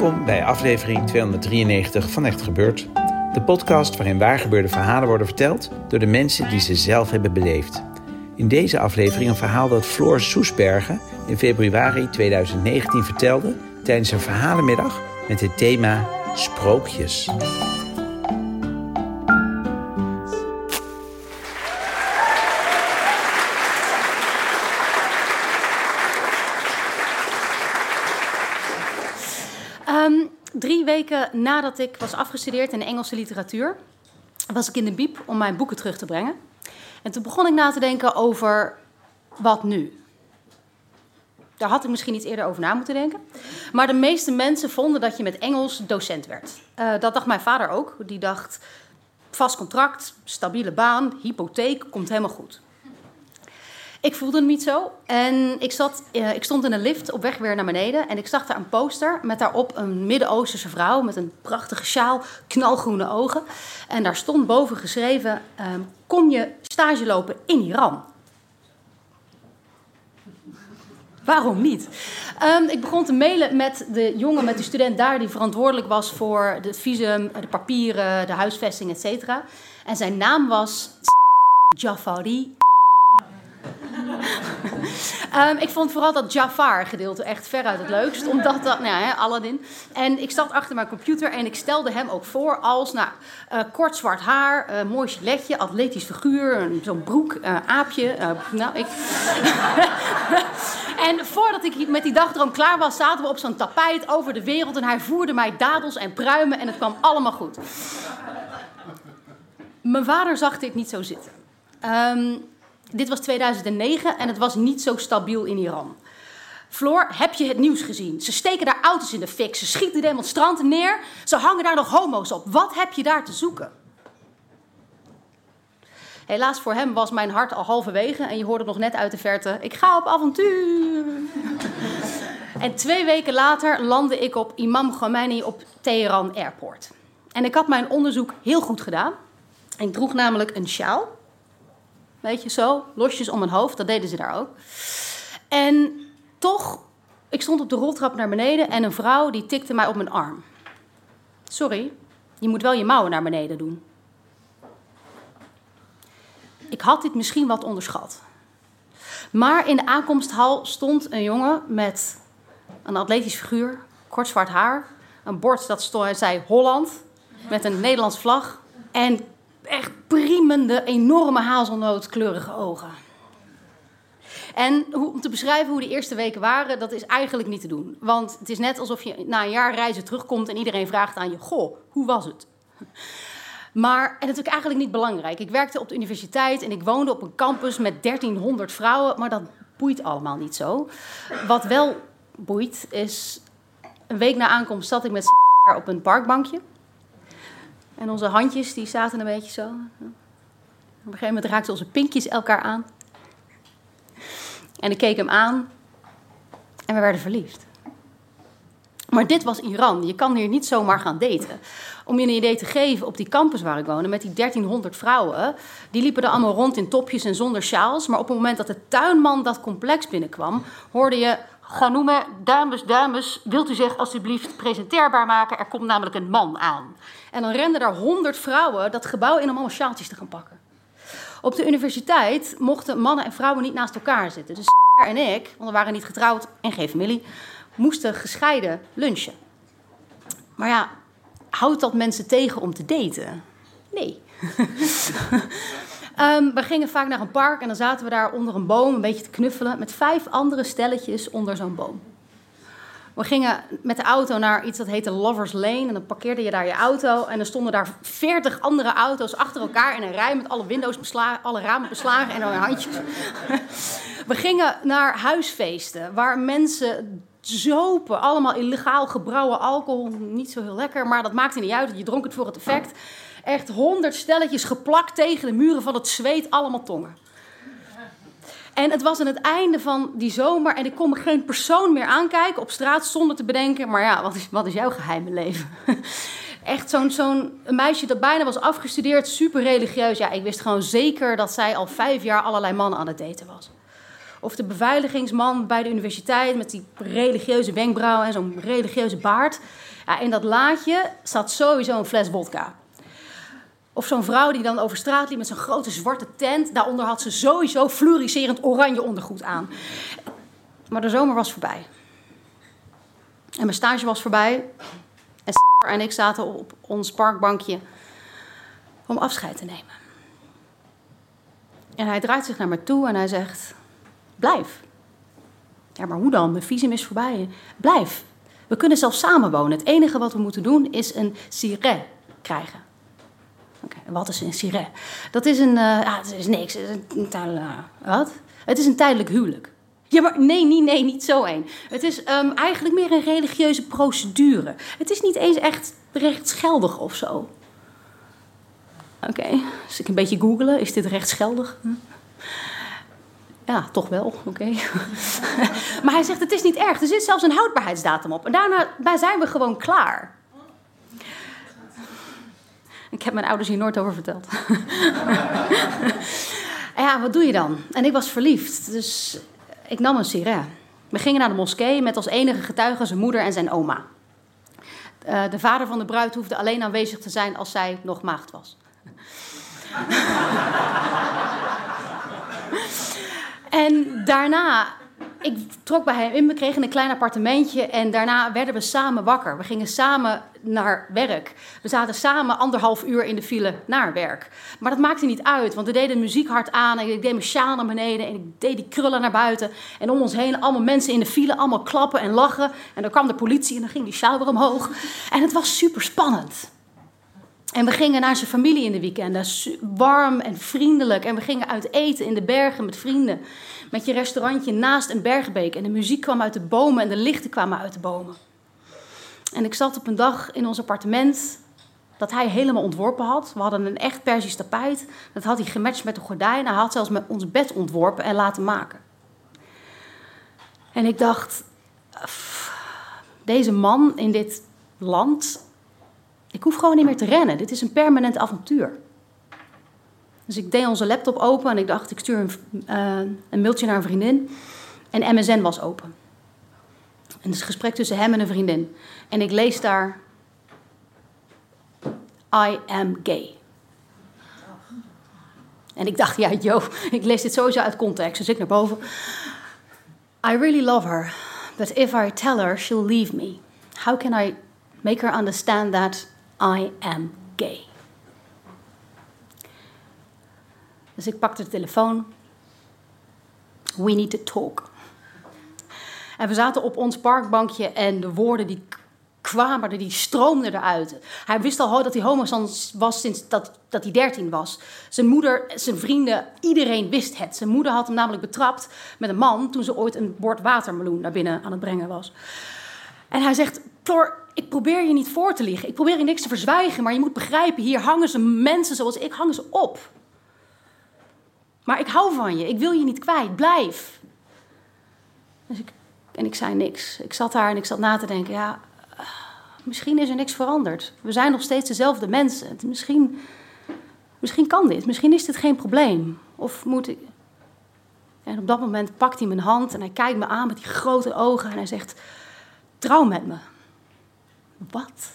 Welkom bij aflevering 293 van Echt Gebeurd. De podcast waarin waargebeurde verhalen worden verteld door de mensen die ze zelf hebben beleefd. In deze aflevering een verhaal dat Floor Soesbergen in februari 2019 vertelde tijdens een verhalenmiddag met het thema Sprookjes. Ehm, drie weken nadat ik was afgestudeerd in Engelse literatuur, was ik in de biep om mijn boeken terug te brengen. En toen begon ik na te denken over wat nu. Daar had ik misschien iets eerder over na moeten denken. Maar de meeste mensen vonden dat je met Engels docent werd. Eh, dat dacht mijn vader ook. Die dacht, vast contract, stabiele baan, hypotheek, komt helemaal goed. Ik voelde het niet zo. En ik, zat, eh, ik stond in een lift op weg weer naar beneden. En ik zag daar een poster met daarop een Midden-Oosterse vrouw met een prachtige sjaal, knalgroene ogen. En daar stond boven geschreven: ehm, Kom je stage lopen in Iran? Waarom niet? Ehm, ik begon te mailen met de jongen, met de student daar, die verantwoordelijk was voor het visum, de papieren, de huisvesting, et. En zijn naam was Jafari Um, ik vond vooral dat Jafar-gedeelte echt veruit het leukst. Omdat dat, nou ja, Aladdin. En ik zat achter mijn computer en ik stelde hem ook voor als, nou, uh, kort zwart haar, uh, mooi giletje, atletisch figuur, zo'n broek, uh, aapje. nou, ik... en voordat ik met die dagdroom klaar was, zaten we op zo'n tapijt over de wereld. En hij voerde mij dadels en pruimen en het kwam allemaal goed. Mijn vader zag dit niet zo zitten. Um, dit was 2009 en het was niet zo stabiel in Iran. Floor, heb je het nieuws gezien? Ze steken daar auto's in de fik, ze schieten demonstranten neer, ze hangen daar nog homo's op. Wat heb je daar te zoeken? Helaas voor hem was mijn hart al halverwege en je hoorde nog net uit de verte: ik ga op avontuur. en twee weken later landde ik op Imam Khomeini op Teheran Airport. En ik had mijn onderzoek heel goed gedaan. Ik droeg namelijk een sjaal Weet je zo, losjes om mijn hoofd, dat deden ze daar ook. En toch, ik stond op de roltrap naar beneden en een vrouw die tikte mij op mijn arm. Sorry, je moet wel je mouwen naar beneden doen. Ik had dit misschien wat onderschat. Maar in de aankomsthal stond een jongen met een atletisch figuur, kort zwart haar, een bord dat stond, zei Holland, met een Nederlands vlag en echt priemende, enorme hazelnootkleurige ogen. En om te beschrijven hoe de eerste weken waren, dat is eigenlijk niet te doen. Want het is net alsof je na een jaar reizen terugkomt en iedereen vraagt aan je: Goh, hoe was het? Maar, en natuurlijk eigenlijk niet belangrijk. Ik werkte op de universiteit en ik woonde op een campus met 1300 vrouwen, maar dat boeit allemaal niet zo. Wat wel boeit is, een week na aankomst zat ik met op een parkbankje. En onze handjes die zaten een beetje zo. Op een gegeven moment raakten onze pinkjes elkaar aan. En ik keek hem aan en we werden verliefd. Maar dit was Iran. Je kan hier niet zomaar gaan daten. Om je een idee te geven, op die campus waar ik woonde, met die 1300 vrouwen, die liepen er allemaal rond in topjes en zonder sjaals. Maar op het moment dat de tuinman dat complex binnenkwam, hoorde je noemen, dames, dames, wilt u zich alsjeblieft presenteerbaar maken? Er komt namelijk een man aan. En dan renden daar honderd vrouwen dat gebouw in om allemaal sjaaltjes te gaan pakken. Op de universiteit mochten mannen en vrouwen niet naast elkaar zitten. Dus en ik, want we waren niet getrouwd en geen familie, moesten gescheiden lunchen. Maar ja, houdt dat mensen tegen om te daten? Nee. Um, we gingen vaak naar een park en dan zaten we daar onder een boom een beetje te knuffelen met vijf andere stelletjes onder zo'n boom. We gingen met de auto naar iets dat heette Lovers Lane. En dan parkeerde je daar je auto. En dan stonden daar veertig andere auto's achter elkaar in een rij met alle windows beslagen, alle ramen beslagen en dan handjes. We gingen naar huisfeesten waar mensen zopen. Allemaal illegaal gebrouwen alcohol. Niet zo heel lekker, maar dat maakte niet uit. Je dronk het voor het effect. Echt honderd stelletjes geplakt tegen de muren van het zweet, allemaal tongen. En het was aan het einde van die zomer en ik kon me geen persoon meer aankijken op straat zonder te bedenken, maar ja, wat is, wat is jouw geheime leven? Echt zo'n zo'n meisje dat bijna was afgestudeerd, super religieus. Ja, ik wist gewoon zeker dat zij al vijf jaar allerlei mannen aan het daten was. Of de beveiligingsman bij de universiteit met die religieuze wenkbrauwen en zo'n religieuze baard. Ja, in dat laadje zat sowieso een fles vodka. Of zo'n vrouw die dan over straat liep met zo'n grote zwarte tent. Daaronder had ze sowieso fluoriserend oranje ondergoed aan. Maar de zomer was voorbij. En mijn stage was voorbij. En en ik zaten op ons parkbankje om afscheid te nemen. En hij draait zich naar me toe en hij zegt: Blijf. Ja, maar hoe dan? Mijn visum is voorbij. Blijf. We kunnen zelfs samenwonen. Het enige wat we moeten doen is een siret krijgen. Wat is een siret? Dat is een. Uh, ja, het is niks. Het is een, uh, wat? Het is een tijdelijk huwelijk. Ja, maar nee, nee, nee, niet zo één. Het is um, eigenlijk meer een religieuze procedure. Het is niet eens echt rechtsgeldig of zo. Oké, okay. ik een beetje googelen. Is dit rechtsgeldig? Hm? Ja, toch wel. Oké. Maar hij zegt: het is niet erg. Er zit zelfs een houdbaarheidsdatum op. En daarna zijn we gewoon klaar. Ik heb mijn ouders hier nooit over verteld. ja, wat doe je dan? En ik was verliefd, dus ik nam een siret. We gingen naar de moskee met als enige getuigen zijn moeder en zijn oma. Uh, de vader van de bruid hoefde alleen aanwezig te zijn als zij nog maagd was. en daarna ik trok bij hem in, we kregen een klein appartementje en daarna werden we samen wakker. We gingen samen naar werk. We zaten samen anderhalf uur in de file naar werk. Maar dat maakte niet uit, want we deden de muziek hard aan en ik deed mijn sjaal naar beneden en ik deed die krullen naar buiten. En om ons heen allemaal mensen in de file, allemaal klappen en lachen. En dan kwam de politie en dan ging die sjaal weer omhoog. En het was super spannend. En we gingen naar zijn familie in de weekenden, warm en vriendelijk. En we gingen uit eten in de bergen met vrienden. Met je restaurantje naast een bergbeek. En de muziek kwam uit de bomen en de lichten kwamen uit de bomen. En ik zat op een dag in ons appartement dat hij helemaal ontworpen had. We hadden een echt Persisch tapijt. Dat had hij gematcht met de gordijn. Hij had zelfs met ons bed ontworpen en laten maken. En ik dacht, deze man in dit land ik hoef gewoon niet meer te rennen. Dit is een permanent avontuur. Dus ik deed onze laptop open en ik dacht, ik stuur een, uh, een mailtje naar een vriendin. En MSN was open. En het is een gesprek tussen hem en een vriendin. En ik lees daar: I am gay. En ik dacht, ja, yo, ik lees dit sowieso uit context. Dus ik naar boven. I really love her, but if I tell her, she'll leave me. How can I make her understand that I am gay. Dus ik pakte de telefoon. We need to talk. En we zaten op ons parkbankje en de woorden die kwamen die stroomden eruit. Hij wist al dat hij homo was sinds dat, dat hij 13 was. Zijn moeder, zijn vrienden, iedereen wist het. Zijn moeder had hem namelijk betrapt met een man toen ze ooit een bord watermeloen naar binnen aan het brengen was. En hij zegt: Floor, ik probeer je niet voor te liegen. Ik probeer je niks te verzwijgen. Maar je moet begrijpen, hier hangen ze mensen zoals ik, hangen ze op. Maar ik hou van je. Ik wil je niet kwijt. Blijf. Dus ik, en ik zei niks. Ik zat daar en ik zat na te denken. Ja, misschien is er niks veranderd. We zijn nog steeds dezelfde mensen. Misschien, misschien kan dit. Misschien is dit geen probleem. Of moet ik... En op dat moment pakt hij mijn hand en hij kijkt me aan met die grote ogen. En hij zegt, trouw met me. Wat?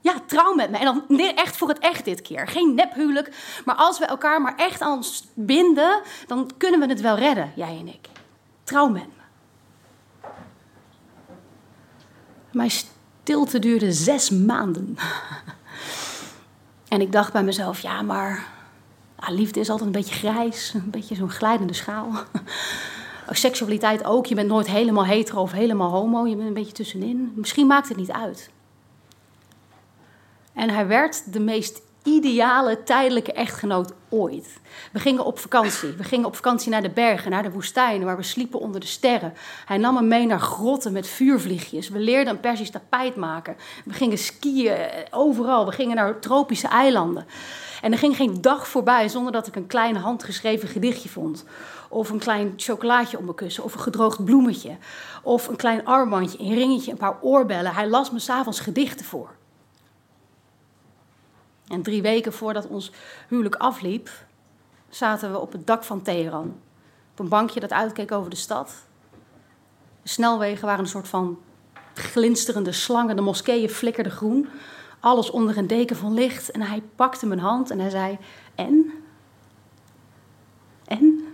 Ja, trouw met me. En dan echt voor het echt dit keer. Geen nephuwelijk. Maar als we elkaar maar echt aan ons binden, dan kunnen we het wel redden, jij en ik. Trouw met me. Mijn stilte duurde zes maanden. En ik dacht bij mezelf, ja, maar liefde is altijd een beetje grijs. Een beetje zo'n glijdende schaal. Seksualiteit ook. Je bent nooit helemaal hetero of helemaal homo. Je bent een beetje tussenin. Misschien maakt het niet uit. En hij werd de meest ideale tijdelijke echtgenoot ooit. We gingen op vakantie. We gingen op vakantie naar de bergen, naar de woestijn, waar we sliepen onder de sterren. Hij nam me mee naar grotten met vuurvliegjes. We leerden een Persisch tapijt maken. We gingen skiën overal. We gingen naar tropische eilanden. En er ging geen dag voorbij zonder dat ik een klein handgeschreven gedichtje vond. Of een klein chocolaatje om mijn kussen. Of een gedroogd bloemetje. Of een klein armbandje, een ringetje, een paar oorbellen. Hij las me s'avonds gedichten voor. En drie weken voordat ons huwelijk afliep, zaten we op het dak van Teheran. Op een bankje dat uitkeek over de stad. De snelwegen waren een soort van glinsterende slangen. De moskeeën flikkerden groen. Alles onder een deken van licht. En hij pakte mijn hand en hij zei: En? En?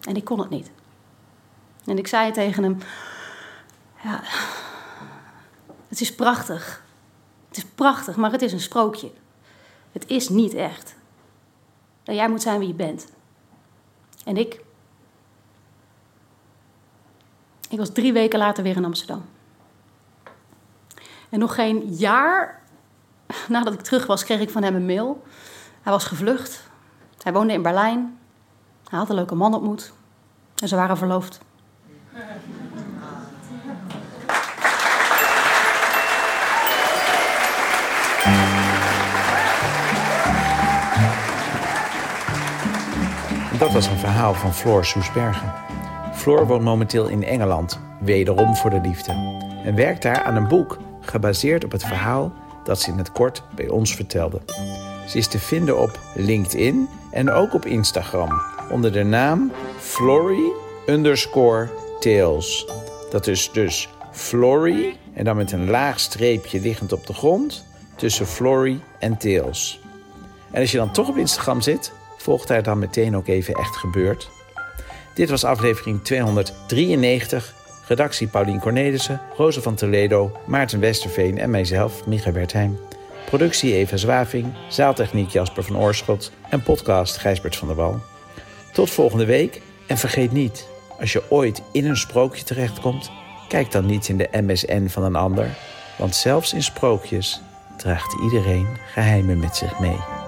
En ik kon het niet. En ik zei tegen hem: Ja, het is prachtig. Het is prachtig, maar het is een sprookje. Het is niet echt. En jij moet zijn wie je bent. En ik. Ik was drie weken later weer in Amsterdam. En nog geen jaar nadat ik terug was, kreeg ik van hem een mail. Hij was gevlucht. Hij woonde in Berlijn. Hij had een leuke man ontmoet. En ze waren verloofd. Dat was een verhaal van Floor Soesbergen. Floor woont momenteel in Engeland, wederom voor de liefde. En werkt daar aan een boek gebaseerd op het verhaal dat ze in het kort bij ons vertelde. Ze is te vinden op LinkedIn en ook op Instagram onder de naam Flory underscore Tales. Dat is dus Flory en dan met een laag streepje liggend op de grond tussen Flory en Tales. En als je dan toch op Instagram zit, volgt daar dan meteen ook even echt gebeurd. Dit was aflevering 293. Redactie Paulien Cornelissen, Roze van Toledo, Maarten Westerveen en mijzelf, Micha Bertheim. Productie Eva Zwaving, zaaltechniek Jasper van Oorschot en podcast Gijsbert van der Wal. Tot volgende week en vergeet niet, als je ooit in een sprookje terechtkomt, kijk dan niet in de MSN van een ander, want zelfs in sprookjes draagt iedereen geheimen met zich mee.